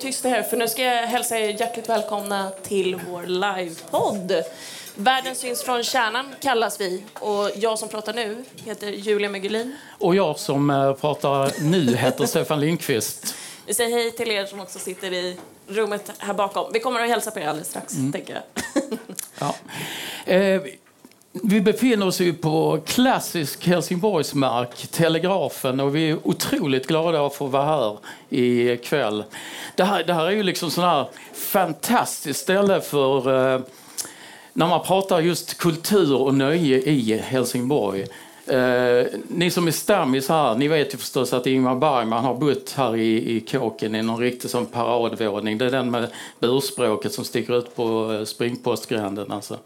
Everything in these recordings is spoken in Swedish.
tysta här, för nu ska jag hälsa er hjärtligt välkomna till vår livepodd. Världen syns från kärnan kallas vi och jag som pratar nu heter Julia Mögelin. Och jag som eh, pratar nu heter Stefan Lindqvist. Vi säger hej till er som också sitter i rummet här bakom. Vi kommer att hälsa på er alldeles strax, tänker jag. Ja. Eh, vi befinner oss ju på klassisk Helsingborgsmark, Telegrafen, och vi är otroligt glada att få vara här ikväll. Det här, det här är ju liksom sån här fantastiskt ställe för eh, när man pratar just kultur och nöje i Helsingborg. Eh, ni som är stammis här, ni vet ju förstås att Ingmar Bergman har bott här i, i kåken i någon riktig sån paradvåning. Det är den med burspråket som sticker ut på eh, springpostgränden. Alltså.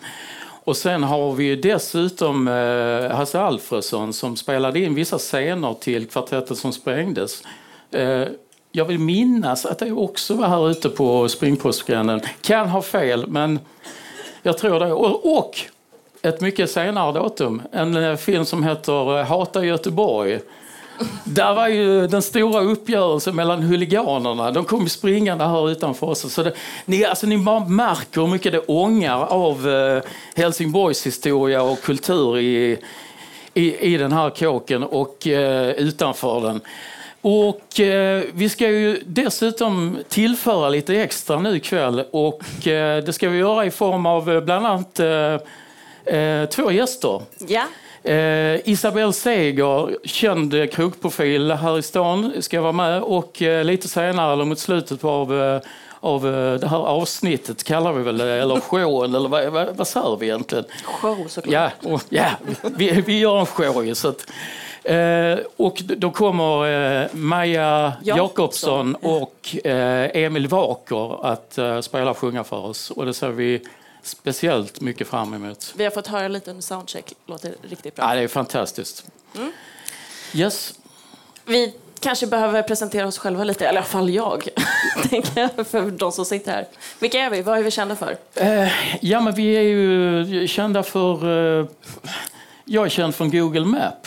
Och sen har vi ju dessutom eh, Hasse Alfredsson som spelade in vissa scener till Kvartetten som sprängdes. Eh, jag vill minnas att det också var här ute på springpostgränden. Kan ha fel, men jag tror det. Och, och ett mycket senare datum, en eh, film som heter eh, Hata Göteborg. Där var ju den stora uppgörelsen mellan huliganerna. De kom springande här utanför oss. Så det, ni, alltså, ni bara märker hur mycket det ångar av eh, Helsingborgs historia och kultur i, i, i den här kåken och eh, utanför den. Och eh, vi ska ju dessutom tillföra lite extra nu ikväll och eh, det ska vi göra i form av eh, bland annat eh, eh, två gäster. Ja. Eh, Isabelle Seger, känd krogprofil här i stan, ska vara med och eh, lite senare, eller mot slutet av, eh, av eh, det här avsnittet, kallar vi väl det, eller showen, eller vad, vad, vad säger vi egentligen? Show såklart. Ja, och, ja vi, vi gör en show ju, så att, eh, Och då kommer eh, Maja Jakobsson och eh, Emil Waker att eh, spela och sjunga för oss. Och det ser vi speciellt mycket fram emot. Vi har fått höra lite under soundcheck. Låter riktigt bra. Ja, det är fantastiskt. Yes. Vi kanske behöver presentera oss själva lite, eller i alla fall jag. tänker för de som sitter här. Vilka är vi? Vad är vi kända för? Eh, ja, men vi är ju kända för... Eh, jag är känd från Google Map.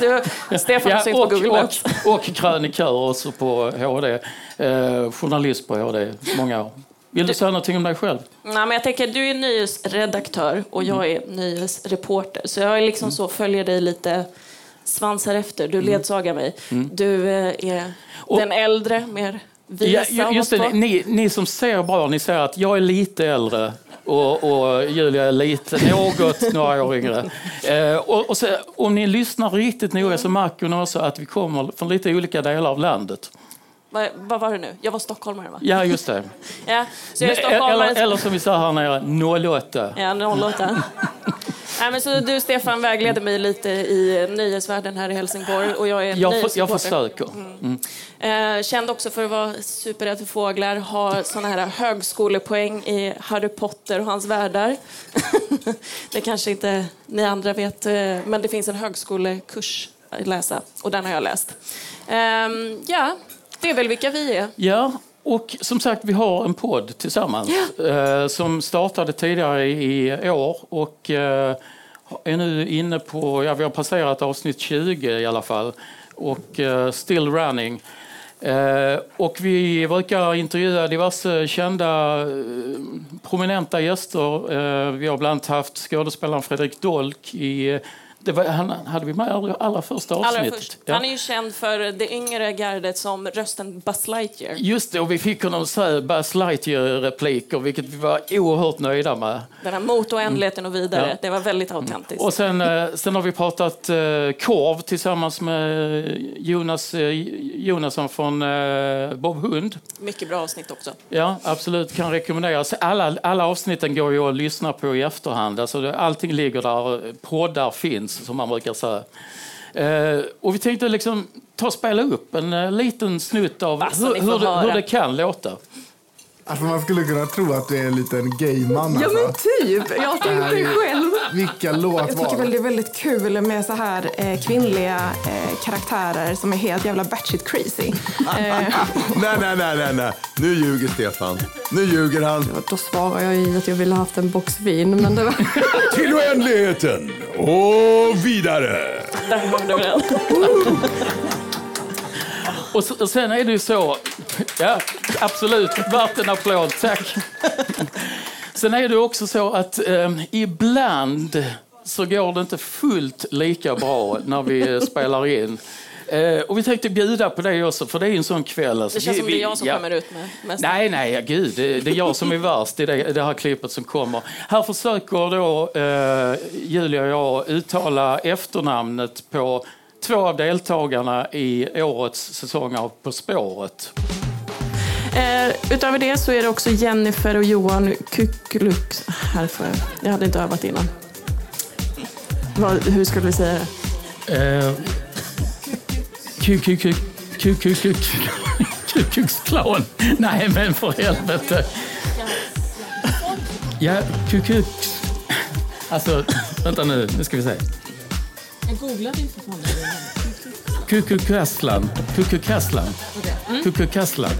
Du, Stefan på och, Google Maps. och, och krönikör också på HD. Eh, journalist på HD många år. Vill du säga någonting om dig själv? Nej, men jag tänker, du är nyhetsredaktör och jag är nyhetsreporter. Så jag är liksom så, följer dig lite svansar efter. Du ledsagar mig. Du eh, är Och- den äldre, mer visa. Ja, just det, ni, ni som ser bra, ni ser att jag är lite äldre och, och Julia är lite, något några år yngre. Eh, och, och så, om ni lyssnar riktigt noga så märker ni också att vi kommer från lite olika delar av landet. Vad, vad var det nu? Jag var stockholmare, va? Ja, just det. Ja, så jag är stockholmare. Eller, eller som vi sa här nere, 08. Ja, 08. Nej, men så du, Stefan, vägleder mig lite i nyhetsvärlden här i Helsingborg. Och jag är Jag, för, jag försöker. Mm. Eh, känd också för att vara superrädd för fåglar, ha såna här högskolepoäng i Harry Potter och hans världar. det kanske inte ni andra vet, eh, men det finns en högskolekurs att läsa och den har jag läst. Ehm, ja, det är väl vilka vi är. Ja, och som sagt, vi har en podd tillsammans eh, som startade tidigare i, år och eh, är nu inne på, ja vi har passerat avsnitt 20 i alla fall och eh, still running. Och vi brukar intervjua diverse kända prominenta gäster. Vi har bland annat haft skådespelaren Fredrik Dolk i Det var, han hade vi med allra, allra första avsnittet. Allra först. Ja. Han är ju känd för det yngre gardet som rösten Buzz Lightyear. Just det, och vi fick honom så här Buzz Lightyear-repliker, vilket vi var oerhört nöjda med. Den här mot oändligheten och vidare. Mm. Ja. Det var väldigt autentiskt. Och sen, eh, sen har vi pratat eh, korv tillsammans med Jonas eh, Jonasson från eh, Bob Hund. Mycket bra avsnitt också. Ja, absolut. Kan rekommenderas. Alla, alla avsnitten går ju att lyssna på i efterhand. Alltså, allting ligger där. Poddar finns, som man brukar säga. Eh, och vi tänkte liksom ta och spela upp en eh, liten snutt av hur, hur, det, hur det kan låta. Alltså man skulle kunna tro att det är en liten gayman. Ja Alltså. men typ, jag Det tänkte är- själv. Vilka låt Jag tycker väl det? det är väldigt kul med så här eh, kvinnliga eh, karaktärer som är helt jävla batshit crazy. Eh, Nej, nej, nej, nej, nej. Nu ljuger Stefan. Nu ljuger han. då svarar jag i att jag ville haft en box vin, men det var... Till oändligheten och vidare. Där hörde vi den. Och, s- och sen är det ju så... Ja, absolut. Värt en applåd. Tack. Sen är det också så att eh, ibland så går det inte fullt lika bra när vi spelar in. Eh, och vi tänkte bjuda på det också, för det är en sån kväll. Alltså. Det känns Vi- som det är jag som ja. kommer ut med mest. Nej, nej, gud. Det, det är jag som är värst i det, det här klippet som kommer. Här försöker då eh, Julia och jag uttala efternamnet på två av deltagarna i årets säsong av På spåret. Eh, utöver det så är det också Jennifer och Johan Kukluk. Här får jag. hade inte övat innan. Vad, hur skulle vi säga det? Eh, Ku- ku- ku- ku- ku- ku- Ku Klux Klan. Nej, men för helvete. Ja, Ku Klux... Alltså, vänta nu. Nu ska vi se. Jag googlade inte för fan. Kukukaslan. Kukukaslan. Kukukaslan.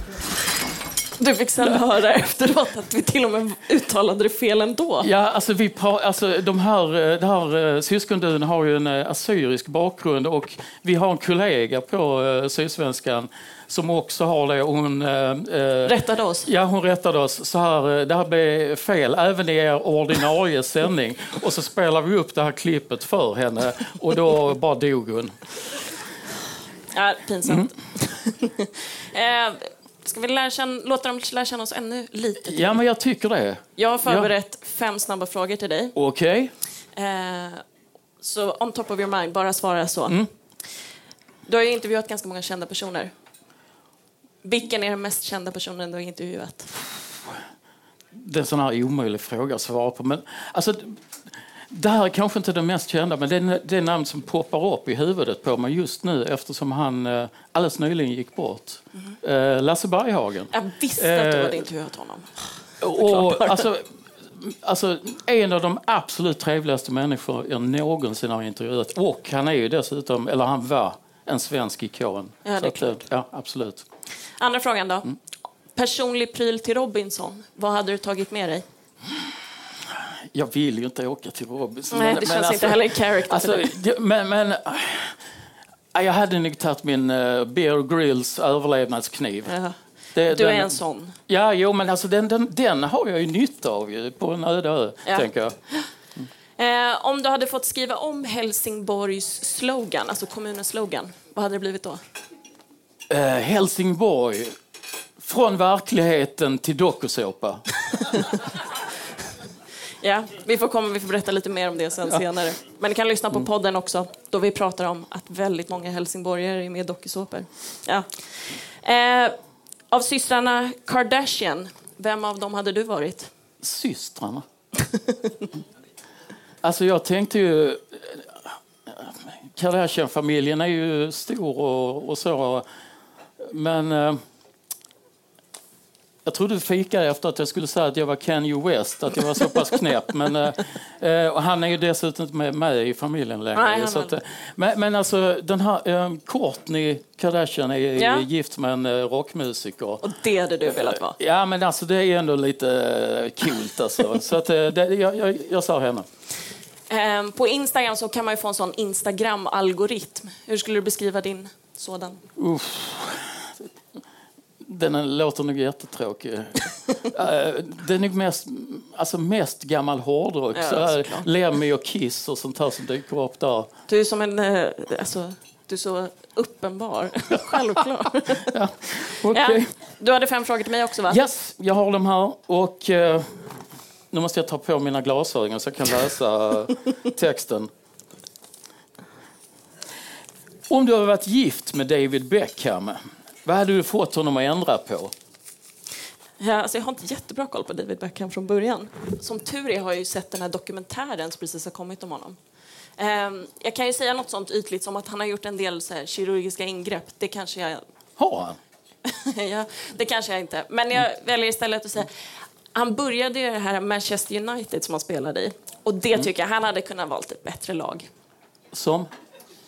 Du fick sen höra efteråt att vi till och med uttalade det fel ändå. Ja, alltså, vi pra- alltså de här, eh, det här eh, syskondun har ju en eh, assyrisk bakgrund och vi har en kollega på Sydsvenskan som också har det. Hon, eh, eh, Rättade oss. Ja, hon rättade oss. Så här, eh, det här blev fel, även i er ordinarie sändning. Och så spelar vi upp det här klippet för henne och då bara dog hon. Ja, pinsamt. eh, ska vi lära känna, låta dem lära känna oss ännu lite till? Ja, men jag tycker det. Jag har förberett fem snabba frågor till dig. Okej. Eh, så on top of your mind, bara svara så. Mm. Du har ju intervjuat ganska många kända personer. Vilken är den mest kända personen du har intervjuat? Det är en sån här omöjlig fråga att svara på. Men, alltså, det här är kanske inte det mest kända, men det är det namn som poppar upp i huvudet på mig just nu eftersom han eh, alldeles nyligen gick bort. Eh, Lasse Berghagen. Jag visste att du Eh, hade intervjuat honom. Och, alltså, alltså, en av de absolut trevligaste människor jag någonsin har intervjuat. Och han är ju dessutom, eller han var, en svensk ikon. Ja, det att, eh, ja, absolut. Andra frågan då. Mm. Personlig pryl till Robinson. Vad hade du tagit med dig? Jag vill ju inte åka till Robinson. Nej, men- det men känns alltså- inte heller i character Alltså, men, men äh, jag hade nog tagit min uh, Bear Grylls överlevnadskniv. Ja. Det- Du är den- en sån. Ja, jo, men alltså, den, den, den har jag ju nytta av ju, på en öde ö, Ja. tänker jag. Eh, om du hade fått skriva om Helsingborgs slogan, alltså kommunens slogan, vad hade det blivit då? Eh, Helsingborg, från verkligheten till dokusåpa. Ja, vi får komma, vi får berätta lite mer om det sen senare. Men ni kan lyssna Mm. på podden också, då vi pratar om att väldigt många helsingborgare är med i dokusåpor. Ja. Eh, av systrarna Kardashian, vem av dem hade du varit? Systrarna. alltså jag tänkte ju... Kardashian-familjen är ju stor och, och så. Men eh, jag trodde du fikade efter att jag skulle säga att jag var Kanye West, att jag var så pass knäpp. Men, eh, eh, och han är ju dessutom inte med, med i familjen längre. Nej, så att, eh, men, men alltså den här eh, Kourtney Kardashian är Ja. gift med en eh, rockmusiker. Och det hade du velat vara. Ja, men alltså det är ändå lite eh, coolt alltså. Så att, eh, det, jag, jag, jag sa henne. Eh, på Instagram så kan man ju få en sån Instagram-algoritm. Hur skulle du beskriva din sådan? Den låter nog jättetråkig. Eh, det är nog mest alltså mest gammal hårdrock. Ja, så här, såklart. Lemmy och Kiss och sånt här som dyker upp där. Du är som en... eh, Alltså, du är så uppenbar. Självklart. Okej. Ja, du hade fem frågor till mig också, va? Yes, jag har dem här. Och eh, nu måste jag ta på mina glasögon så jag kan läsa texten. Om du hade varit gift med David Beckham, vad hade du fått honom att ändra på? Ja, alltså jag har inte jättebra koll på David Beckham från början. Som tur är har jag ju sett den här dokumentären som precis har kommit om honom. Ehm, jag kan ju säga något sånt ytligt som att han har gjort en del så här, kirurgiska ingrepp. Det kanske jag Har han? ja, det kanske jag inte. Men jag väljer istället att säga... Han började i det här Manchester United som han spelade i. Och det tycker jag, han hade kunnat valt ett bättre lag. Som?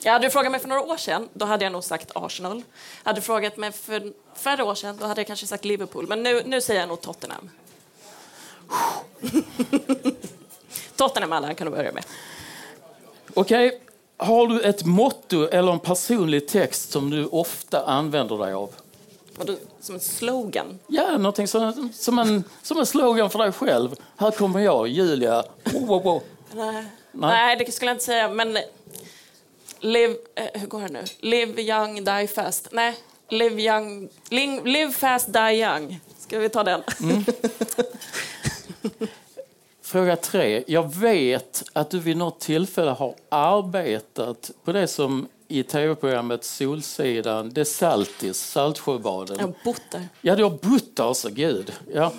Jag hade du frågat mig för några år sedan, då hade jag nog sagt Arsenal. Hade du frågat mig för färre år sedan, då hade jag kanske sagt Liverpool. Men nu, nu säger jag nog Tottenham. Tottenham alla kan du börja med. Okej, har du ett motto eller en personlig text som du ofta använder dig av? Och då, som en slogan. Ja, någonting som, som, en, som en slogan för dig själv. Här kommer jag, Julia. Wow, wow, wow. Nej. Nej, det skulle jag inte säga. Men live, eh, hur går det nu? Live young, die fast. Nej, live young, live, live fast, die young. Ska vi ta den? Fråga tre. Jag vet att du vid något tillfälle har arbetat på det som i tv-programmet Solsidan, det Saltis, Saltsjöbaden. Jag har bott där. Ja, du har bott där, så gud. Ja.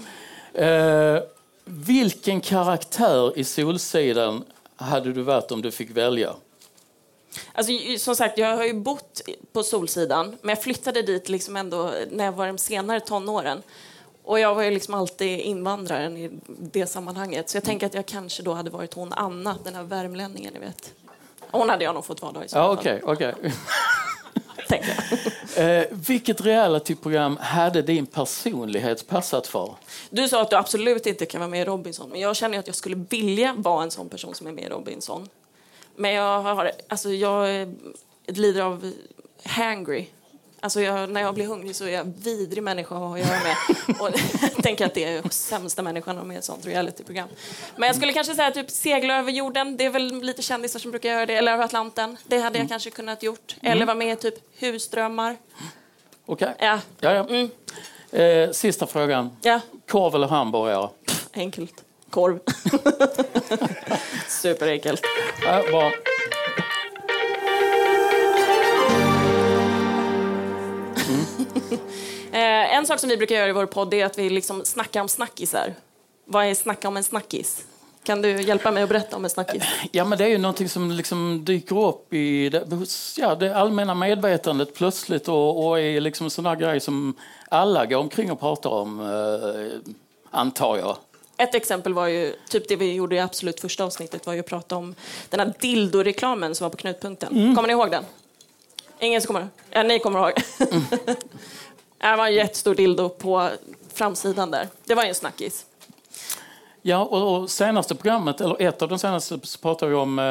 Eh, vilken karaktär i Solsidan hade du varit om du fick välja? Alltså, som sagt, jag har ju bott på Solsidan, men jag flyttade dit liksom ändå när jag var de senare tonåren. Och jag var ju liksom alltid invandraren i det sammanhanget. Så jag tänker att jag kanske då hade varit hon Anna, den här värmlänningen, ni vet. Hon hade jag nog fått vara då i så Ja, fall, tänker jag. Eh, vilket realityprogram hade din personlighet passat för? Du sa att du absolut inte kan vara med i Robinson, men jag känner att jag skulle vilja vara en sån person som är med i Robinson. Men jag, har, alltså jag lider av hangry. Alltså jag, när jag blir hungrig så är jag vidrig människa att ha att göra med. Och jag tänker att det är sämsta människan med ett sånt realityprogram. Men jag skulle kanske säga typ segla över jorden. Det är väl lite kändisar som brukar göra det. Eller över Atlanten. Det hade jag kanske kunnat gjort. Eller vara med i typ Husdrömmar. Okej. Ja, Ja, ja. Eh, sista frågan. ja. Korv eller hamburgare? Enkelt. Korv. Superenkelt. Ja, bra. Eh, en sak som vi brukar göra i vår podd är att vi liksom snackar om snackisar. Vad är snacka om en snackis? Kan du hjälpa mig att berätta om en snackis? Ja, men det är ju någonting som liksom dyker upp i det, ja, det allmänna medvetandet plötsligt och, och är liksom en sån där grej som alla går omkring och pratar om, eh, antar jag. Ett exempel var ju, typ det vi gjorde i absolut första avsnittet, var ju att prata om den här dildo-reklamen som var på Knutpunkten. Kommer ni ihåg den? Ingen som kommer Ja, ni kommer ihåg. det var en jättestor dildo på framsidan där. Det var ju en snackis. Ja, och, och senaste programmet, eller ett av de senaste, så pratar vi om eh,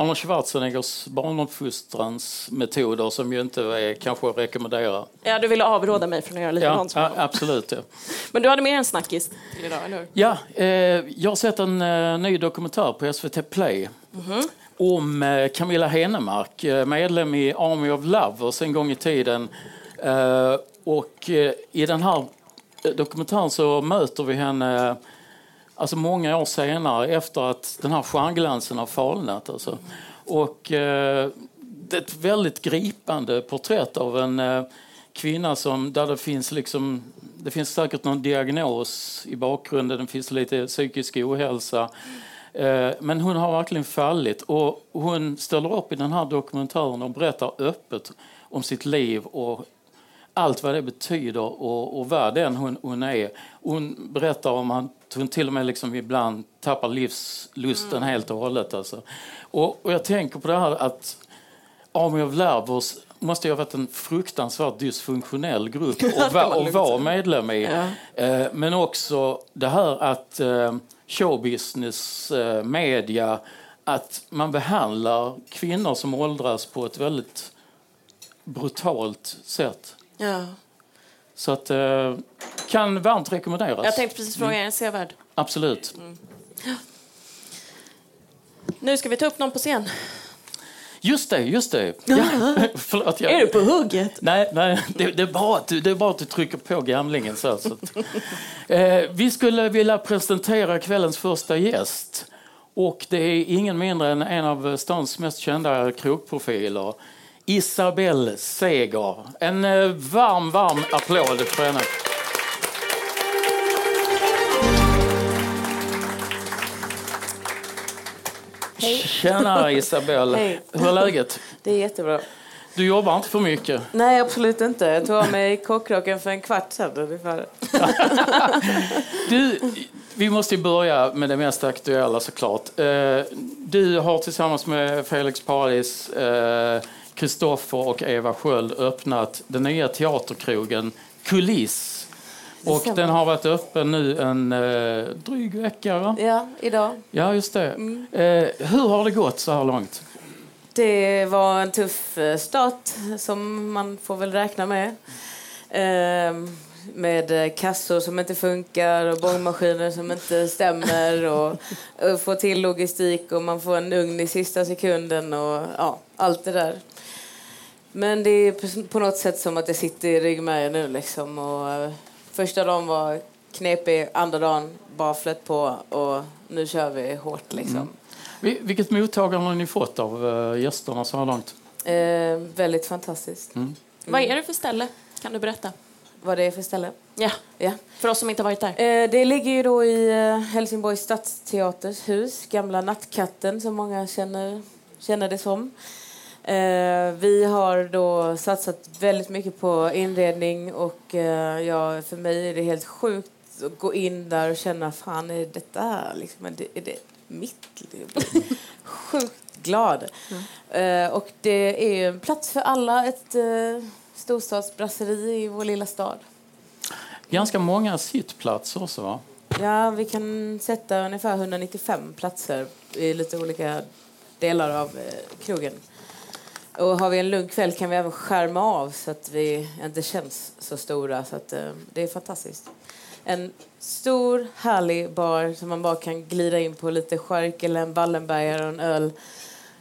Arnold Schwarzeneggers barnuppfostransmetoder som ju inte är kanske att rekommendera. Ja, du ville avråda mig från att göra likadant ja, absolut. Ja. Men du hade mer en snackis till idag, eller hur? Ja, eh, jag har sett en eh, ny dokumentär på SVT Play om eh, Camilla Henemark, eh, medlem i Army of Lovers en gång i tiden. Eh, och i den här dokumentären så möter vi henne alltså många år senare efter att den här stjärnglansen har falnat. Alltså. Och eh, det är ett väldigt gripande porträtt av en eh, kvinna som, där det finns liksom det finns säkert någon diagnos i bakgrunden, det finns lite psykisk ohälsa. Eh, Men hon har verkligen fallit och hon ställer upp i den här dokumentären och berättar öppet om sitt liv och allt vad det betyder och, och vad den hon, hon är. Hon berättar om att hon till och med liksom ibland tappar livslusten helt och hållet. Alltså. Och, och jag tänker på det här att Army of Lovers måste ju ha varit en fruktansvärt dysfunktionell grupp att va- att vara medlem i. Eh, Men också det här att eh, showbusiness, eh, media, att man behandlar kvinnor som åldras på ett väldigt brutalt sätt. Ja. Så att, eh, kan varmt rekommenderas. Jag tänkte precis fråga, är den sevärd? Absolut. Nu ska vi ta upp någon på scen. Just det, just det. Ja. Förlåt, jag... Är du på hugget? Nej, nej det, det, är bara att, du- det är bara att du trycker på gamlingen. Så, så. Eh, vi skulle vilja presentera kvällens första gäst. Och det är ingen mindre än en av stans mest kända krogprofiler. Isabelle Seger. En eh, varm, varm applåd för henne. Hej. Tjena Isabelle. Hej. Hur är läget? Det är jättebra. Du jobbar inte för mycket. Nej, absolut inte. Jag tog av mig kockrocken för en kvart sedan ungefär. Du, vi måste börja med det mest aktuella såklart. Eh, Du har tillsammans med Felix Paradis, eh, Kristoffer och Eva Sköld öppnat den nya teaterkrogen Kuliss. Och den har varit öppen nu en eh, dryg vecka, va? Ja, idag. Ja, just det. Eh, hur har det gått så här långt? Det var en tuff eh, start som man får väl räkna med. Ehm, med eh, kassor som inte funkar och bångmaskiner som inte stämmer och, och få till logistik och man får en ugn i sista sekunden och ja, allt det där. Men det är på- något sätt som att det sitter i ryggmärgen nu liksom. Och, eh, första dagen var knepig, andra dagen bara flöt på och nu kör vi hårt liksom. Vi- Vilket mottagande har ni fått av eh, gästerna så här långt? Eh, väldigt fantastiskt. Vad är det för ställe? Kan du berätta? Vad det är för ställe? Ja, Ja. för oss som inte varit där. Eh, det ligger ju då i eh, Helsingborgs stadsteaters hus, gamla Nattkatten som många känner, känner det som. Eh, vi har då satsat väldigt mycket på inredning och eh, ja, för mig är det helt sjukt att gå in där och känna fan är detta här liksom, är det, är det mitt Sjukt glad. Eh, och det är ju en plats för alla, ett eh, storstadsbrasseri i vår lilla stad. Ganska många sittplatser också, va? Ja, vi kan sätta ungefär 195 platser i lite olika delar av eh, krogen. Och har vi en lugn kväll kan vi även skärma av så att vi inte känns så stora. Så att, eh, det är fantastiskt. En stor, härlig bar som man bara kan glida in på lite skärk eller en Wallenbergare och en öl.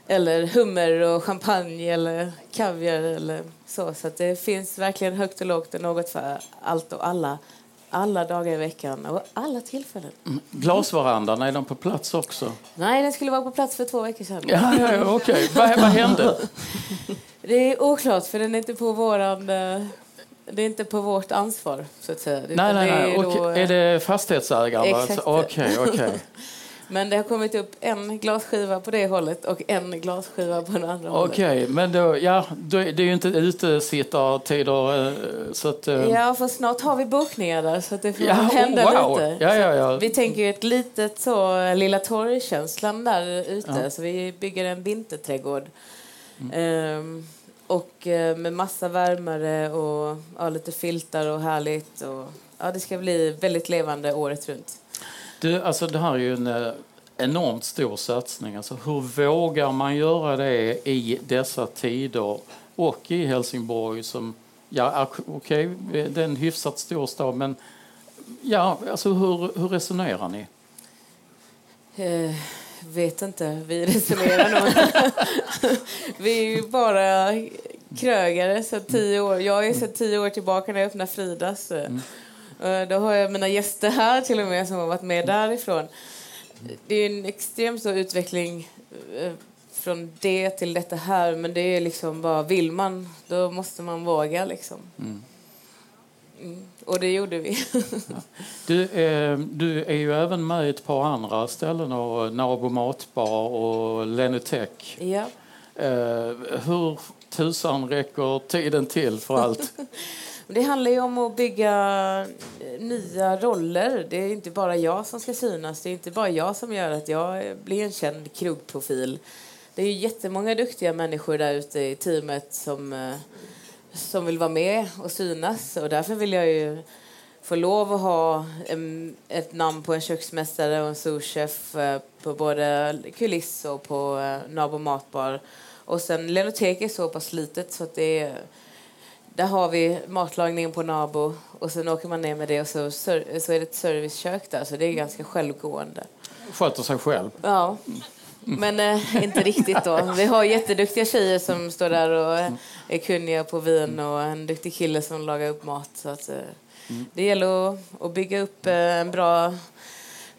Eller hummer och champagne eller kaviar eller så. Så att det finns verkligen högt och lågt och något för allt och alla. Alla dagar i veckan och alla tillfällen. Glasvarandan, är den på plats också? Nej, den skulle vara på plats för två veckor sedan. Ja, ja, ja okej. Vad, vad hände? Det är oklart för den är inte på våran... eh, Det är inte på vårt ansvar, så att säga. Nej, nej, det nej. är då, eh, Är det fastighetsägaren? Exakt. Alltså, Okej, okej. Men det har kommit upp en glasskiva på det hållet och en glasskiva på det andra hållet. Okej, men då, ja, då, det är ju inte utesittartider. eh, Så att, eh, Ja, för snart har vi bokningar där så det får Ja, hända oh, wow. lite. Ja, ja, ja. Vi tänker ju ett litet så, eh, Lilla torgkänslan där ute. Ja. Så vi bygger en vinterträdgård. Mm. Ehm, och med massa värmare och ja, lite filtar och härligt. Och, ja, det ska bli väldigt levande året runt. Du, alltså, det här är ju en eh, enormt stor satsning. Alltså, hur vågar man göra det i dessa tider och i Helsingborg som, ja okej, det är en hyfsat stor stad, men ja, alltså hur, hur resonerar ni? Eh, vet inte. Vi resonerar nog. vi är ju bara krögare sedan tio år. Jag är sedan tio år tillbaka när jag öppnade Fridas. Eh, Då har jag mina gäster här till och med som har varit med därifrån. Det är en extremt stor utveckling eh, från det till detta här. Men det är liksom bara, vill man, då måste man våga liksom. Mm. Och det gjorde vi. Du, eh, du är ju även med i ett par andra ställen, och Nabo Matbar och Lenutech. ja. Eh, hur tusan räcker tiden till för allt? Det handlar ju om att bygga eh, nya roller. Det är inte bara jag som ska synas. Det är inte bara jag som gör att jag blir en känd krogprofil. Det är ju jättemånga duktiga människor där ute i teamet som, eh, som vill vara med och synas. Och därför vill jag ju få lov att ha en, ett namn på en köksmästare och en souschef eh, på både kuliss och på Nabo Matbar. Och sen lenoteket är så pass litet så att det är där har vi matlagning på Nabo och sen åker man ner med det och så, så är det ett servicekök där så det är ganska självgående. Sköter sig själv. Ja. Men eh, inte riktigt då. Vi har jätteduktiga tjejer som står där och är kunniga på vin och en duktig kille som lagar upp mat. Så att, eh, Det gäller att, att bygga upp eh, en bra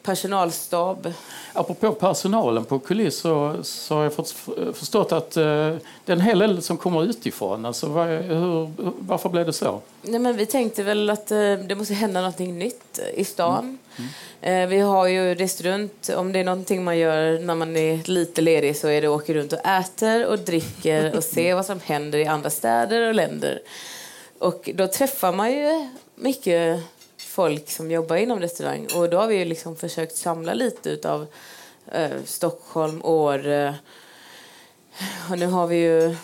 personalstab. Apropå personalen på kuliss så, så har jag fått, förstått att eh, det är en hel del som kommer utifrån. Alltså, var, hur, varför blev det så? Nej, men vi tänkte väl att eh, det måste hända något nytt i stan. Mm. Mm. Eh, vi har ju rest runt. Om det är någonting man gör när man är lite ledig så är det att åka runt och äter och dricker och se vad som händer i andra städer och länder. Och då träffar man ju mycket folk som jobbar inom restaurang. Och då har vi liksom försökt samla lite av eh, Stockholm, Åre. Och nu har vi ju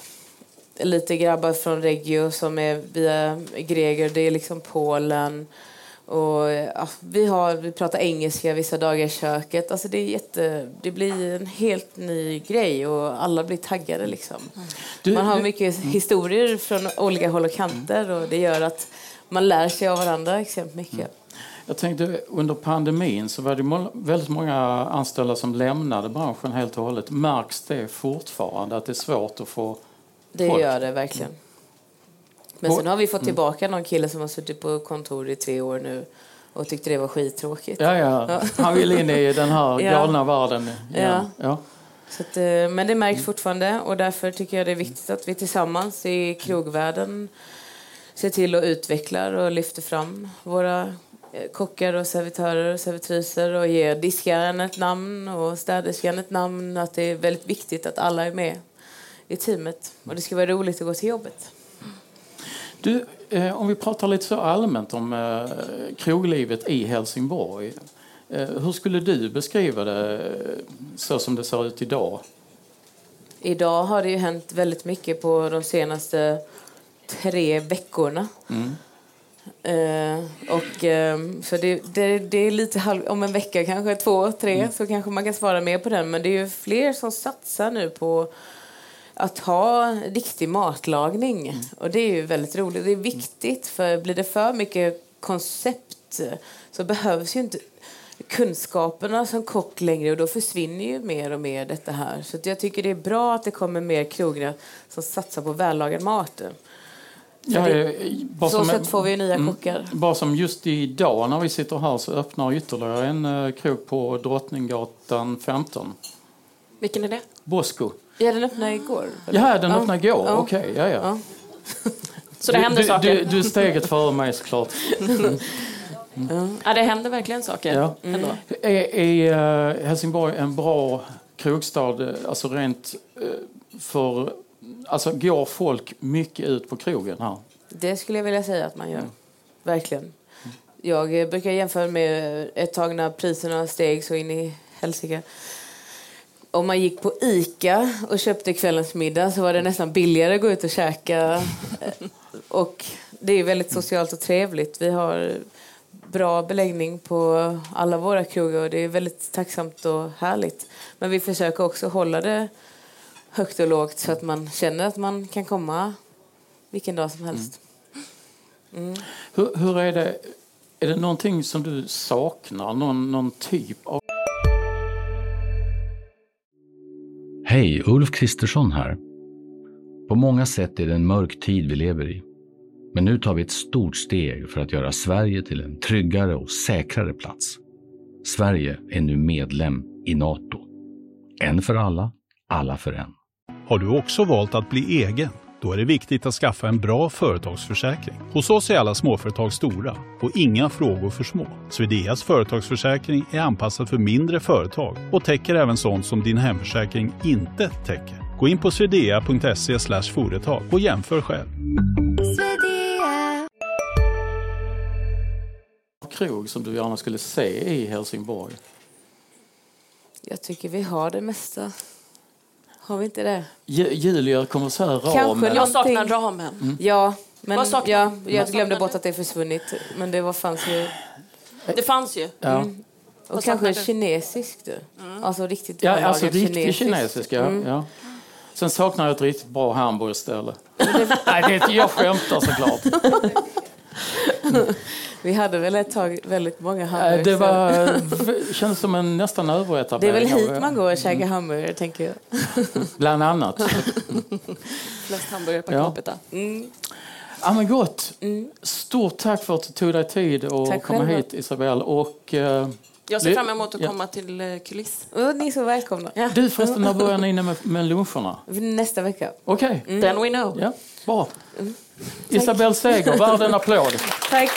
lite grabbar från Reggio som är via Greger. Det är liksom Polen. Och, ja, vi, har, vi pratar engelska vissa dagar i köket. Alltså det, är jätte, det blir en helt ny grej och alla blir taggade. Liksom. Du, Man har mycket historier från olika håll och kanter och det gör att man lär sig av varandra extremt mycket. Mm. Jag tänkte under pandemin så var det väldigt många anställda som lämnade branschen helt och hållet. Märks det fortfarande att det är svårt att få Det folk? gör det verkligen. Men sen har vi fått mm. tillbaka någon kille som har suttit på kontor i tre år nu och tyckte det var skittråkigt. Ja, ja. Han vill in i den här galna ja. världen. Ja. ja. Så att, eh, men det märks fortfarande och därför tycker jag det är viktigt att vi tillsammans i krogvärlden ser till att utveckla och lyfter fram våra eh, kockar och servitörer och servitriser och ger diskaren ett namn och städerskan ett namn. Att det är väldigt viktigt att alla är med i teamet och det ska vara roligt att gå till jobbet. Du, eh, om vi pratar lite så allmänt om eh, kroglivet i Helsingborg. Eh, hur skulle du beskriva det eh, så som det ser ut idag? Idag har det ju hänt väldigt mycket på de senaste tre veckorna. Mm. Uh, och, uh, så det, det, det, är lite halv, om en vecka, kanske två, tre, mm. så kanske man kan svara mer på den. Men det är fler som satsar nu på att ha riktig matlagning. Mm. Och det är ju väldigt roligt. Det är viktigt, för blir det för mycket koncept så behövs ju inte kunskaperna som kock längre och då försvinner ju mer och mer detta här. Så jag tycker det är bra att det kommer mer krogar som satsar på vällagad mat. Ja, det, så som, sätt får vi nya mm, kockar. Bara som just idag när vi sitter här så öppnar ytterligare en uh, krog på Drottninggatan 15. Vilken är det? Bosco. Ja, den öppnade igår. Ja, den öppnade igår. Ja. Okej, okay, ja, ja. ja. så det händer du, saker? Du, du är steget före mig såklart. Mm. Mm. Ja, det händer verkligen saker. Ja. Mm. Är, är uh, Helsingborg en bra krogstad, eh, alltså rent för Alltså går folk mycket ut på krogen här? Det skulle jag vilja säga att man gör. Mm. Verkligen. Jag brukar jämföra med ett tag när priserna steg så in i helsike. Om man gick på Ica och köpte kvällens middag så var det nästan billigare att gå ut och käka. och det är väldigt socialt och trevligt. Vi har bra beläggning på alla våra krogar och det är väldigt tacksamt och härligt. Men vi försöker också hålla det högt och lågt så att man känner att man kan komma vilken dag som helst. Mm. Hur, hur, är det? Är det någonting som du saknar? Någon, någon typ av... Hej, Ulf Kristersson här. På många sätt är det en mörk tid vi lever i. Men nu tar vi ett stort steg för att göra Sverige till en tryggare och säkrare plats. Sverige är nu medlem i Nato. En för alla, alla för en. Har du också valt att bli egen? Då är det viktigt att skaffa en bra företagsförsäkring. Hos oss är alla småföretag stora och inga frågor för små. Swedeas företagsförsäkring är anpassad för mindre företag och täcker även sånt som din hemförsäkring inte täcker. Gå in på swedea.se företag och jämför själv. Krog som du gärna skulle se i Helsingborg? Jag tycker vi har det mesta. Har vi inte det? Julia kommer så här ramen. Kanske jag saknar ramen. Mm. Ja, men ja, jag glömde bort att det försvunnit. Men det var, fanns ju... Det fanns ju. Ja. Mm. Och kanske kinesiskt. Mm. Alltså riktigt Ja, alltså riktigt kinesisk, ja. Mm. ja. Sen saknar jag ett riktigt bra hamburgerställe. Nej, det är, jag skämtar såklart. Vi hade väl ett tag väldigt många Eh, hamburgare. Det var, kändes som en nästan det är överetablering. väl hit man går och käkar hamburgare, tänker jag. Bland annat. Flest hamburgare per Ja. capita. Ja, men gott. Stort tack för att du tog dig tid att Tack komma hit, Isabel. Och, eh, Jag ser fram emot att ja. komma till eh, kuliss. Och ni är så välkomna. Du förresten, när börjar ni med, med luncherna? Nästa vecka. Okej, Then we know. ja, bra. Isabel Seger, värd en applåd. Tack.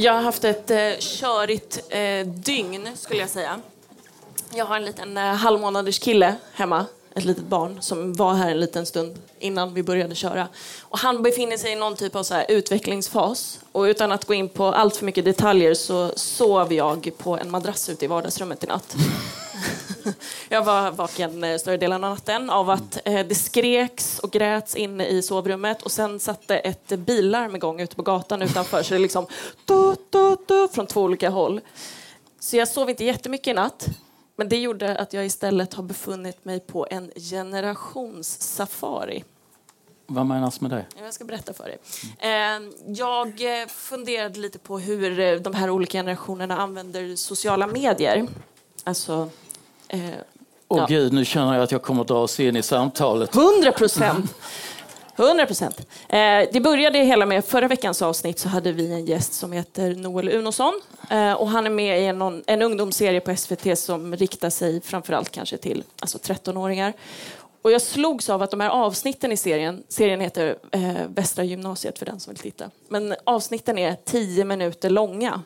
Jag har haft ett eh, körigt eh, dygn, skulle jag säga. Jag har en liten eh, halvmånaders kille hemma, ett litet barn, som var här en liten stund innan vi började köra. Och han befinner sig i någon typ av så här utvecklingsfas. Och utan att gå in på allt för mycket detaljer så sov jag på en madrass ute i vardagsrummet i natt. Jag var vaken eh, större delen av natten av att eh, det skreks och gräts inne i sovrummet och sen satte ett billarm igång ute på gatan utanför så det liksom du, du, du, från två olika håll. Så jag sov inte jättemycket i natt. Men det gjorde att jag istället har befunnit mig på en generationssafari. Vad menas med det? Jag ska berätta för dig. Eh, Jag eh, funderade lite på hur eh, de här olika generationerna använder sociala medier. Alltså... eh, Åh Ja. gud, nu känner jag att jag kommer att dra oss in i samtalet. 100 procent! 100 procent. Eh, det började hela med förra veckans avsnitt så hade vi en gäst som heter Noel Unosson. Eh, och han är med i en, en ungdomsserie på SVT som riktar sig framförallt kanske till alltså 13-åringar. Och jag slogs av att de här avsnitten i serien, serien heter eh, Västra gymnasiet för den som vill titta, men avsnitten är 10 minuter långa.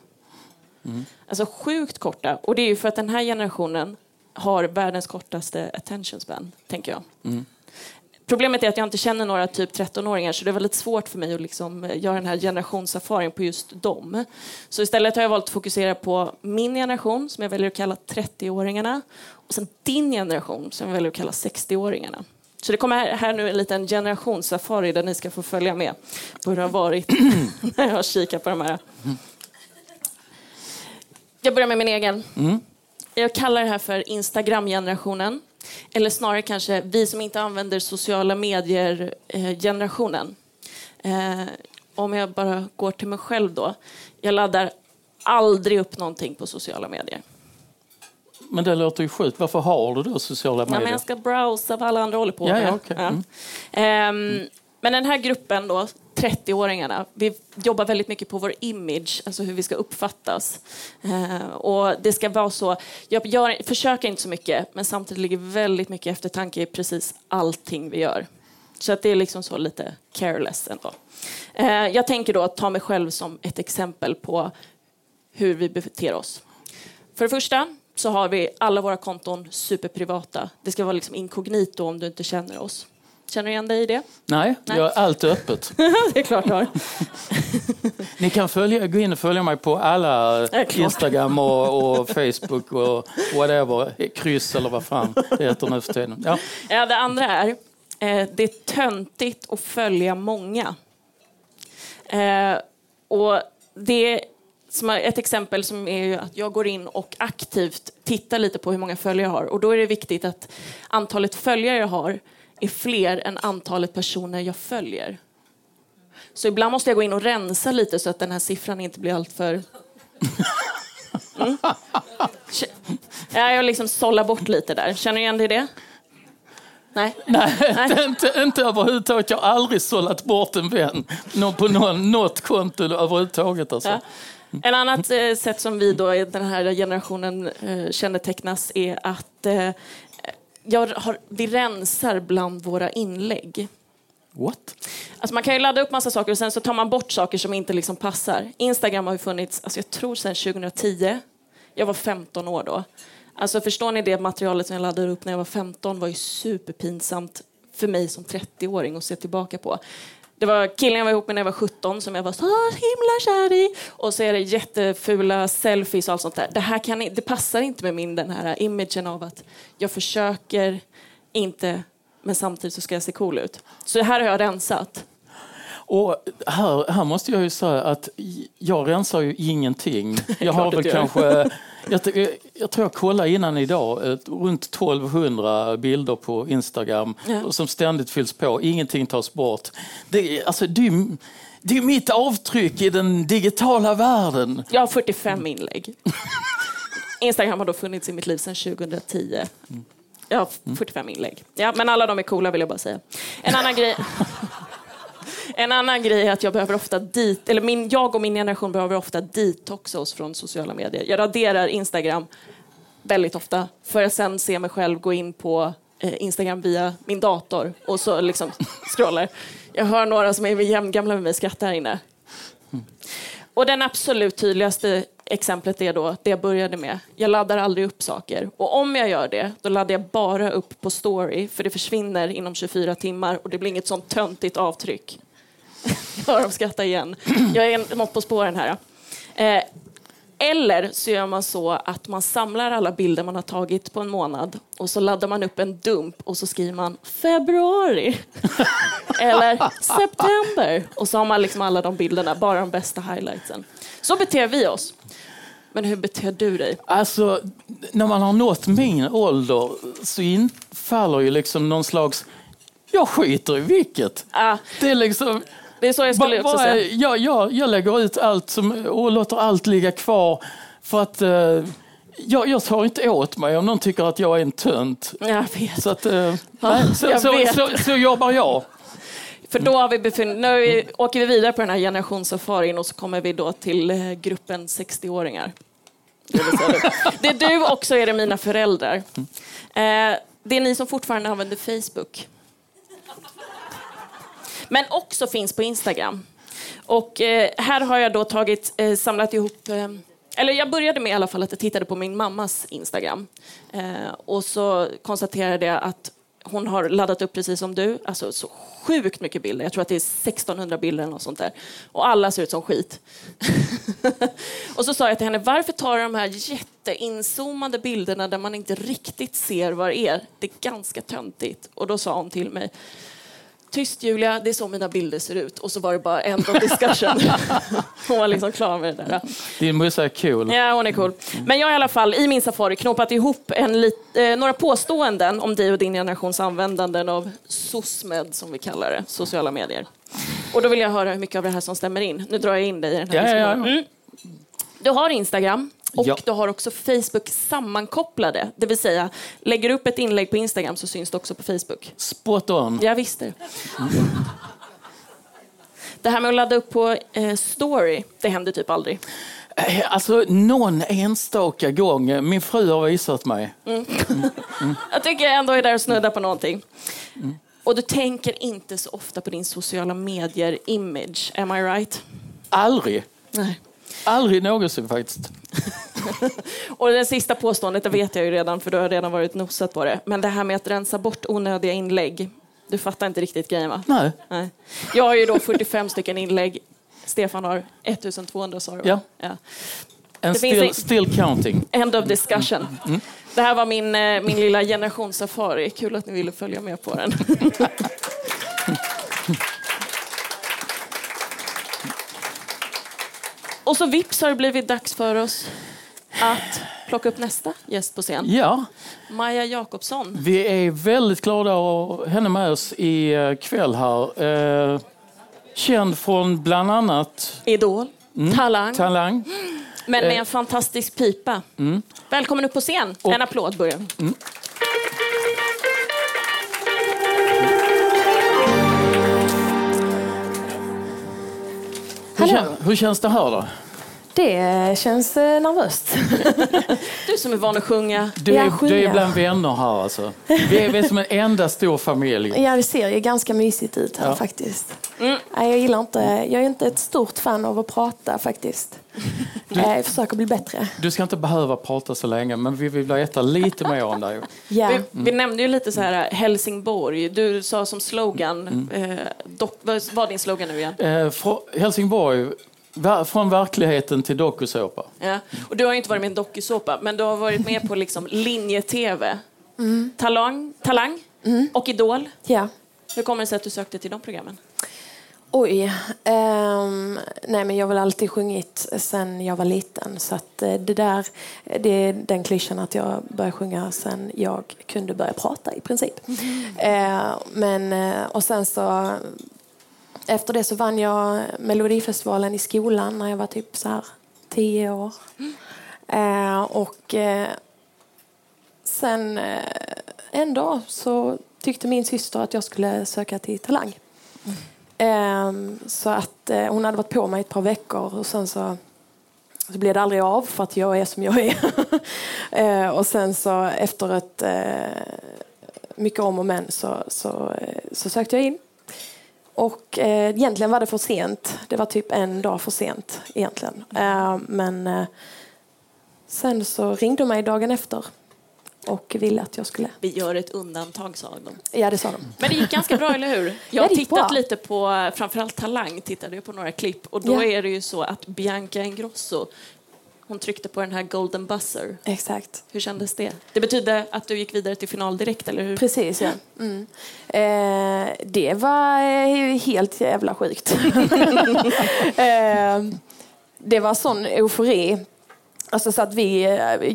Alltså sjukt korta. Och det är ju för att den här generationen har världens kortaste attention span, tänker jag. Problemet är att jag inte känner några typ 13-åringar så det var lite svårt för mig att liksom eh, göra den här generationssafarin på just dem. Så istället har jag valt att fokusera på min generation som jag väljer att kalla 30-åringarna och sen din generation som jag väljer att kalla 60-åringarna. Så det kommer här, här nu en liten generationssafari där ni ska få följa med på hur det har varit när jag har kikat på de här. Jag börjar med min egen. Jag kallar det här för Instagram-generationen. Eller snarare kanske vi som inte använder sociala medier-generationen. Eh, om jag bara går till mig själv då. Jag laddar aldrig upp någonting på sociala medier. Men det låter ju sjukt. Varför har du då sociala Ja, medier? men jag ska browsa vad alla andra håller på Ja, med. ja, okej. Mm. Ehm, men den här gruppen då, 30-åringarna, vi jobbar väldigt mycket på vår image, alltså hur vi ska uppfattas. Eh, och det ska vara så, jag gör, försöker inte så mycket, men samtidigt ligger väldigt mycket eftertanke i precis allting vi gör. Så att det är liksom så lite careless ändå. Eh, jag tänker då att ta mig själv som ett exempel på hur vi beter oss. För det första så har vi alla våra konton superprivata. Det ska vara liksom inkognito om du inte känner oss. Känner du igen dig i det? Nej, Nej. jag är allt öppet. det är klart du har. Ni kan följa, gå in och följa mig på alla. Instagram och, och Facebook och whatever. Kryss eller vad fan det heter nu för tiden. Ja. Ja, det andra är, eh, det är töntigt att följa många. Eh, och det som är ett exempel som är att jag går in och aktivt tittar lite på hur många följare jag har. Och då är det viktigt att antalet följare jag har är fler än antalet personer jag följer. Så ibland måste jag gå in och rensa lite så att den här siffran inte blir alltför... Mm. Ja, jag liksom sållar bort lite där. Känner du igen dig i det? Nej. Nej, inte, inte överhuvudtaget. Jag har aldrig sållat bort en vän på någon, något konto överhuvudtaget. Alltså. Ja. En annat eh, sätt som vi då i den här generationen eh, kännetecknas är att eh, jag har, vi rensar bland våra inlägg. What? Alltså man kan ju ladda upp massa saker och sen så tar man bort saker som inte liksom passar. Instagram har ju funnits, alltså jag tror sedan 2010. Jag var 15 år då. Alltså förstår ni det materialet som jag laddade upp när jag var 15 var ju superpinsamt för mig som 30-åring att se tillbaka på. Det var killen jag var ihop med när jag var 17 som jag var så himla kär i. Och så är det jättefula selfies och allt sånt där. Det här kan, det passar inte med min den här imagen av att jag försöker inte men samtidigt så ska jag se cool ut. Så det här har jag rensat. Och här, här måste jag ju säga att jag rensar ju ingenting. Jag har väl kanske, jag, jag, tror jag kollade innan idag, ett, runt 1200 bilder på Instagram Ja. som ständigt fylls på. Ingenting tas bort. Det, är- alltså, det, det är mitt avtryck i den digitala världen. Jag har 45 inlägg. Instagram har då funnits i mitt liv sedan 2010. Jag har 45 inlägg. Ja, men alla de är coola vill jag bara säga. En annan grej... En annan grej är att jag behöver ofta dit, eller min, jag och min generation behöver ofta detoxa oss från sociala medier. Jag raderar Instagram väldigt ofta för att sen se mig själv gå in på eh, Instagram via min dator och så liksom scrollar. Jag hör några som är jämngamla med mig skratta här inne. Och den absolut tydligaste exemplet är då det jag började med. Jag laddar aldrig upp saker. Och om jag gör det, då laddar jag bara upp på story, för det försvinner inom 24 timmar och det blir inget sånt töntigt avtryck. Jag hör dem skratta igen. Jag är något på spåren här. Eh, eller så gör man så att man samlar alla bilder man har tagit på en månad och så laddar man upp en dump och så skriver man februari. Eller september. Och så har man liksom alla de bilderna, bara de bästa highlightsen. Så beter vi oss. Men hur beter du dig? Alltså, när man har nått min ålder så infaller ju liksom någon slags... Jag skiter i vilket. Ah, Det är liksom... det är så jag skulle Ba- också bara- säga. jag, jag, jag lägger ut allt som, och låter allt ligga kvar för att eh, jag, jag tar inte åt mig om någon tycker att jag är en tönt. Jag vet. Så, att, eh, nej, så, jag så, vet. så, så jobbar jag. För då har vi befunnit, nu vi, åker vi vidare på den här generationssafarin och så kommer vi då till eh, gruppen 60-åringar. Det är du och så är det mina föräldrar. Eh, det är ni som fortfarande använder Facebook. Men också finns på Instagram. Och eh, här har jag då tagit, eh, samlat ihop eh, eller jag började med i alla fall att jag tittade på min mammas Instagram. Eh, och så konstaterade jag att hon har laddat upp precis som du, alltså så sjukt mycket bilder. Jag tror att det är 1600 bilder eller något sånt där. Och alla ser ut som skit. och så sa jag till henne, varför tar du de här jätteinzoomade bilderna där man inte riktigt ser vad det är? Det är ganska töntigt. Och då sa hon till mig, Tyst Julia, det är så mina bilder ser ut. Och så var det bara end of discussion. Hon var liksom klar med det där. Din morsa är cool. Ja, hon är cool. Men jag har i alla fall i min safari knåpat ihop en lit, eh, några påståenden om dig och din generations användanden av SOSMED, som vi kallar det, sociala medier. Och då vill jag höra hur mycket av det här som stämmer in. Nu drar jag in dig i den här Ja, ja, ja. diskussionen. Mm. Du har Instagram och Ja. du har också Facebook sammankopplade. Det vill säga, lägger du upp ett inlägg på Instagram så syns det också på Facebook. Spot on. Jag visste. Det här med att ladda upp på eh, story, det händer typ aldrig. Eh, Alltså någon enstaka gång. Min fru har visat mig. Jag tycker jag ändå är där och snuddar på någonting. Och du tänker inte så ofta på din sociala medier-image, am I right? Aldrig. Nej. Aldrig någonsin faktiskt. Och det sista påståendet, det vet jag ju redan för du har redan varit nosat på det. Men det här med att rensa bort onödiga inlägg. Du fattar inte riktigt grejen va? Nej. Nej. Jag har ju då 45 stycken inlägg. Stefan har 1200 sa du? Ja. ja. And still, en- still counting. End of discussion. Det här var min, eh, min lilla generationssafari. Kul att ni ville följa med på den. Och så vips har det blivit dags för oss att plocka upp nästa gäst på scen. Ja, Maja Jakobsson. vi är väldigt glada att ha henne med oss ikväll här. Eh, känd från bland annat Idol. Talang. Talang. men med en fantastisk pipa. Välkommen upp på scen. En applåd börjar. Hur, kän, hur känns det här då? Det känns eh, nervöst. Du som är van att sjunga. Du är, sjunga. du är bland vänner här alltså. Vi är, vi är som en enda stor familj. Ja, det ser ju ganska mysigt ut här Ja. faktiskt. Nej, jag gillar inte, jag är inte ett stort fan av att prata faktiskt. Eh, Jag försöker bli bättre. Du ska inte behöva prata så länge, men vi vill veta lite mer om dig. Ja. Vi, vi nämnde ju lite så här Helsingborg. Du sa som slogan, eh, dock, vad var din slogan nu igen? Eh, från Helsingborg, från verkligheten till dokusåpa. Ja. Och du har ju inte varit med i en dokusåpa, men du har varit med på liksom linje-tv. Talang, talang och Idol. ja. Hur kommer det sig att du sökte till de programmen? Oj. ehm, nej, men jag har väl alltid sjungit sen jag var liten. Så att eh, det där, det är den klyschan att jag började sjunga sen jag kunde börja prata i princip. Eh, men, eh, och sen så, efter det så vann jag Melodifestivalen i skolan när jag var typ så här tio år. Eh, och eh, sen en dag så tyckte min syster att jag skulle söka till Talang. Ehm, Ehm, så att eh, hon hade varit på mig ett par veckor och sen så, så blev det aldrig av för att jag är som jag är. Eh, och sen så efter ett eh, mycket om och men så, så, så sökte jag in. Och eh, egentligen var det för sent. Det var typ en dag för sent egentligen. Eh, men eh, sen så ringde de mig dagen efter och ville att jag skulle... Vi gör ett undantag, sa de. Ja, det sa de. Men det gick ganska bra, eller hur? Jag Ja, har tittat bra. lite på, framförallt Talang, tittade jag på några klipp och då Ja. är det ju så att Bianca Ingrosso, hon tryckte på den här golden buzzer. Exakt. Hur kändes det? Det betyder att du gick vidare till final direkt, eller hur? Precis, ja. Mm. Eh, det var eh, helt jävla sjukt. eh, det var sån eufori. Alltså så att vi,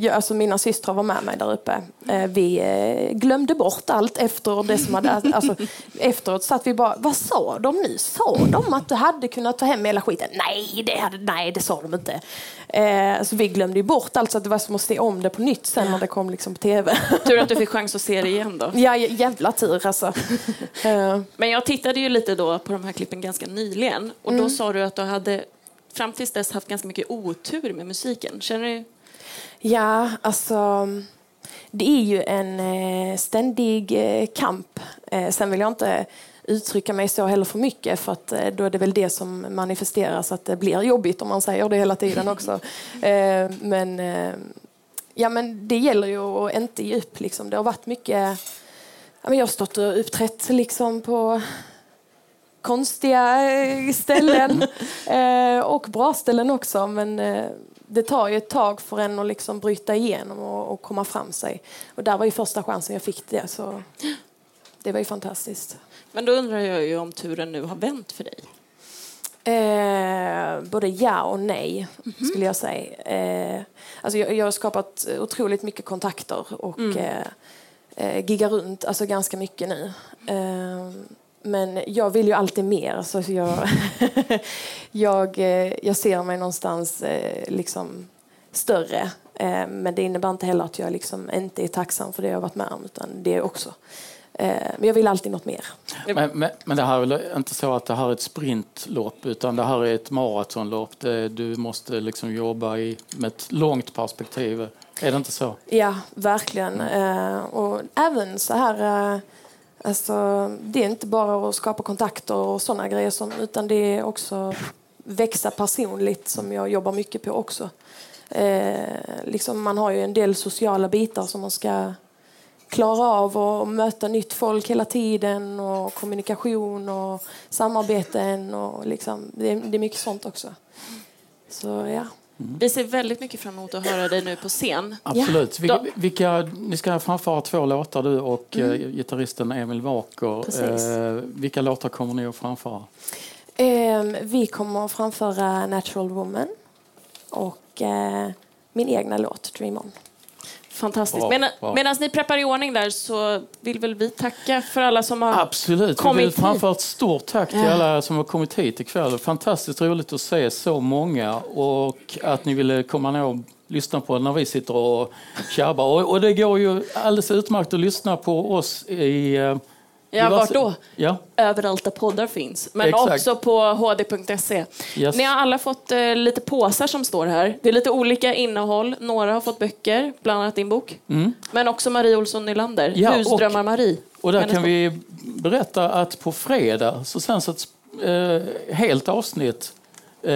eh, alltså mina systrar var med mig där uppe. Eh, vi eh, glömde bort allt efter det som hade... Alltså, efteråt satt vi bara, vad sa de nu? Sa de att du hade kunnat ta hem hela skiten? Nej, det, hade, nej, det sa de inte. Eh, så vi glömde bort allt så att det var som att se om det på nytt sen när det kom liksom på tv. Tur att du fick chans att se det igen då. Ja, jävla tur alltså. Men jag tittade ju lite då på de här klippen ganska nyligen och Mm. då sa du att du hade fram tills dess haft ganska mycket otur med musiken. Känner du? Ja, alltså... Det är ju en eh, ständig eh, kamp. Eh, sen vill jag inte uttrycka mig så heller för mycket för att då är det väl det som manifesteras att det blir jobbigt om man säger det hela tiden också. Men, ja, men det gäller ju att inte ge upp. Liksom. Det har varit mycket... Jag har stått och uppträtt liksom på konstiga eh, ställen eh, och bra ställen också. Men eh, det tar ju ett tag för en att liksom bryta igenom och, och komma fram sig. Och där var ju första chansen jag fick det. Så det var ju fantastiskt. Men då undrar jag ju om turen nu har vänt för dig. Eh, både ja och nej, skulle jag säga. Eh, alltså jag, jag har skapat otroligt mycket kontakter och eh, eh, giggar runt alltså ganska mycket nu. Eh, men jag vill ju alltid mer. Så jag, jag, eh, jag ser mig någonstans eh, liksom större. Eh, men det innebär inte heller att jag liksom inte är tacksam för det jag har varit med om. Utan det också. Men jag vill alltid något mer. Men, men, men det här är väl inte så att det här är ett sprintlopp utan det här är ett maratonlopp. Du måste liksom jobba i, med ett långt perspektiv. Är det inte så? Ja, verkligen. Eh, och även så här... Alltså, det är inte bara att skapa kontakter och sådana grejer som, utan det är också växa personligt som jag jobbar mycket på också. Eh, liksom man har ju en del sociala bitar som man ska klara av och möta nytt folk hela tiden och kommunikation och samarbeten och liksom, det, är, det är mycket sånt också. Så ja. Vi ser väldigt mycket fram emot att höra dig nu på scen. Absolut. Då- Vilka, vilka, ni ska framföra två låtar du och Mm. eh, gitarristen Emil Waker. Precis. Eh, vilka låtar kommer ni att framföra? Ehm, vi kommer att framföra Natural Woman och eh, min egna låt Dream On. Fantastiskt. Bra, Medan, ni preppar i ordning där så vill väl vi tacka för alla som har Absolut. Vi kommit vill framföra ett stort tack till Ja. alla som har kommit hit ikväll. Fantastiskt roligt att se så många och att ni ville komma ner och lyssna på när vi sitter och tjabbar. Och, och det går ju alldeles utmärkt att lyssna på oss i... Ja, vart då? Ja, överallt där poddar finns. Men Exakt. också på hd.se. Yes. Ni har alla fått eh, lite påsar som står här. Det är lite olika innehåll. Några har fått böcker, bland annat din bok. Men också Marie Olsson Nylander, Ja, och- Husdrömmar Marie. och där Hennes kan bok. vi berätta att på fredag så sänds ett eh, helt avsnitt eh,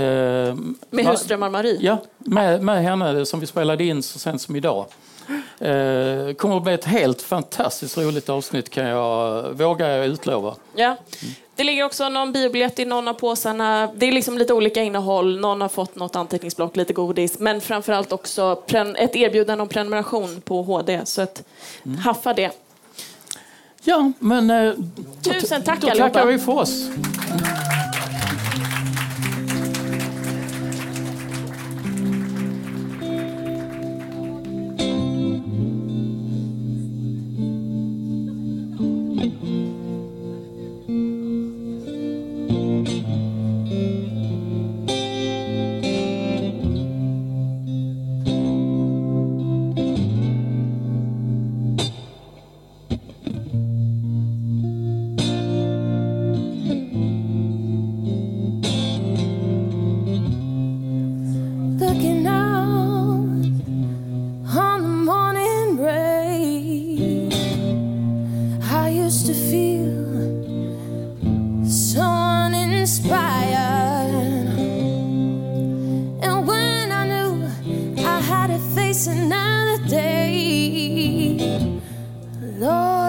Med Husdrömmar Marie. Ja, med, med henne som vi spelade in så sent som idag. Eh, kommer att bli ett helt fantastiskt roligt avsnitt kan jag våga utlova. Ja. Det ligger också någon biobiljett i någon av påsarna. Det är liksom lite olika innehåll. Någon har fått något anteckningsblock, lite godis. Men framförallt också ett erbjudande om prenumeration på HD. Så att haffa det. Ja, men... Eh, Tusen tack då allihopa. tackar vi för oss.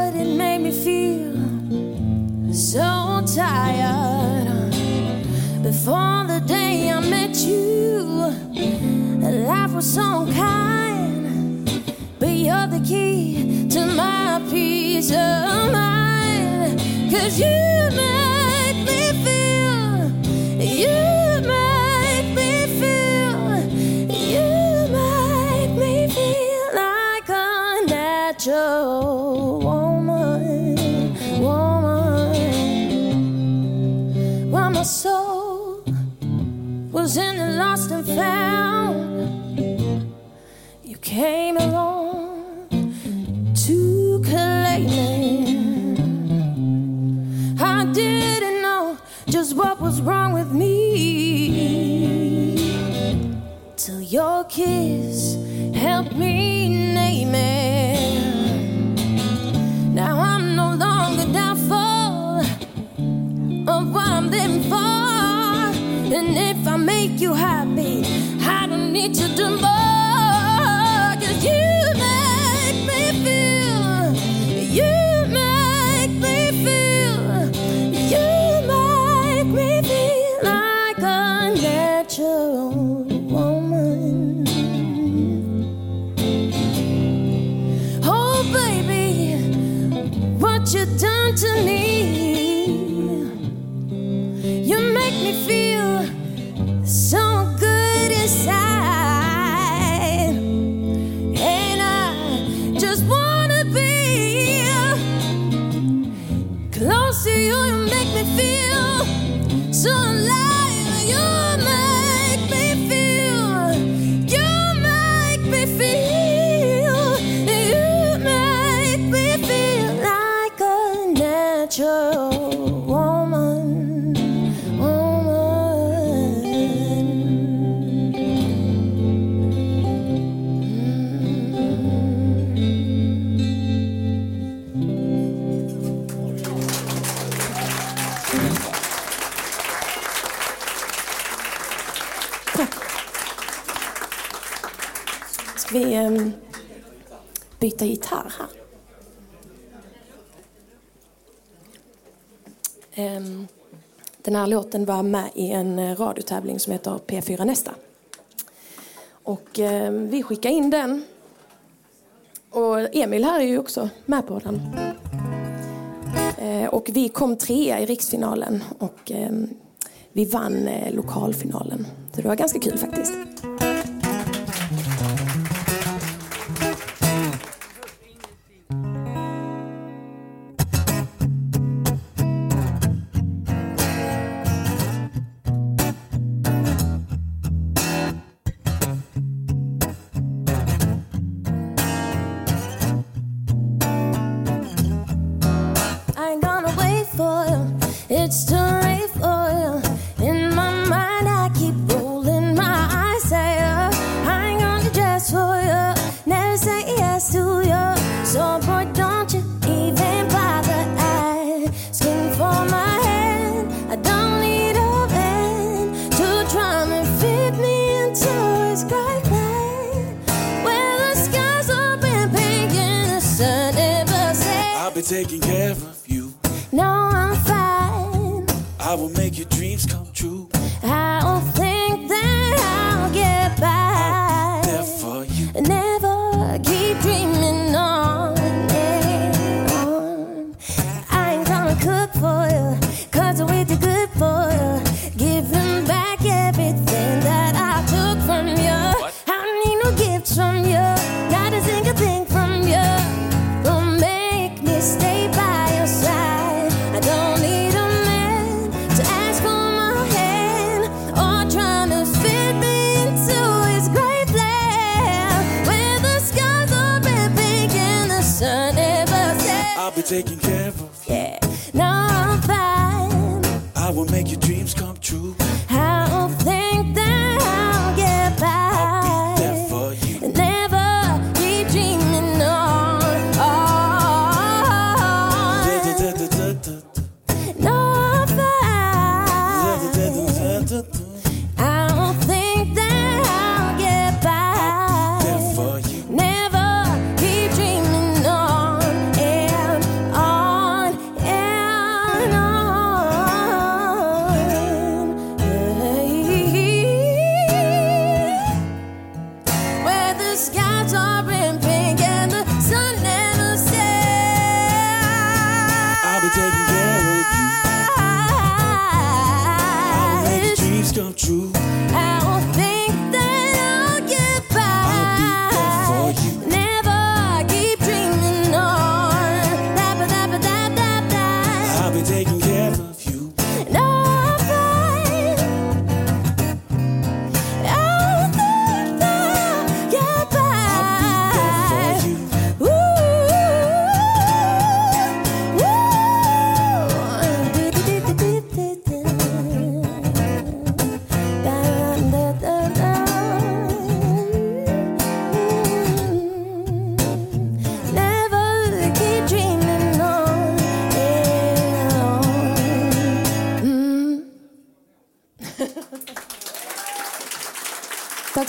It made me feel so tired. Before the day I met you, life was so kind, But you're the key to my peace of mind. Cause you make was in the lost and found, you came along to claim it. I didn't know just what was wrong with me till your kiss helped me name it. Now I'm no longer doubtful of what I'm living for. And if I make you happy, I don't need you to more. you make me feel, you make me feel, you make me feel like a natural woman. Oh, baby, what you done låten var med i en eh, radiotävling som heter P4 Nästa. Och eh, vi skickade in den. Och Emil här är ju också med på den. Eh, och vi kom trea i riksfinalen och eh, vi vann eh, lokalfinalen. Så det var ganska kul faktiskt. taken care of. Yeah.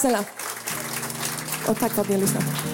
Snälla. Och tack för att ni har lyssnat.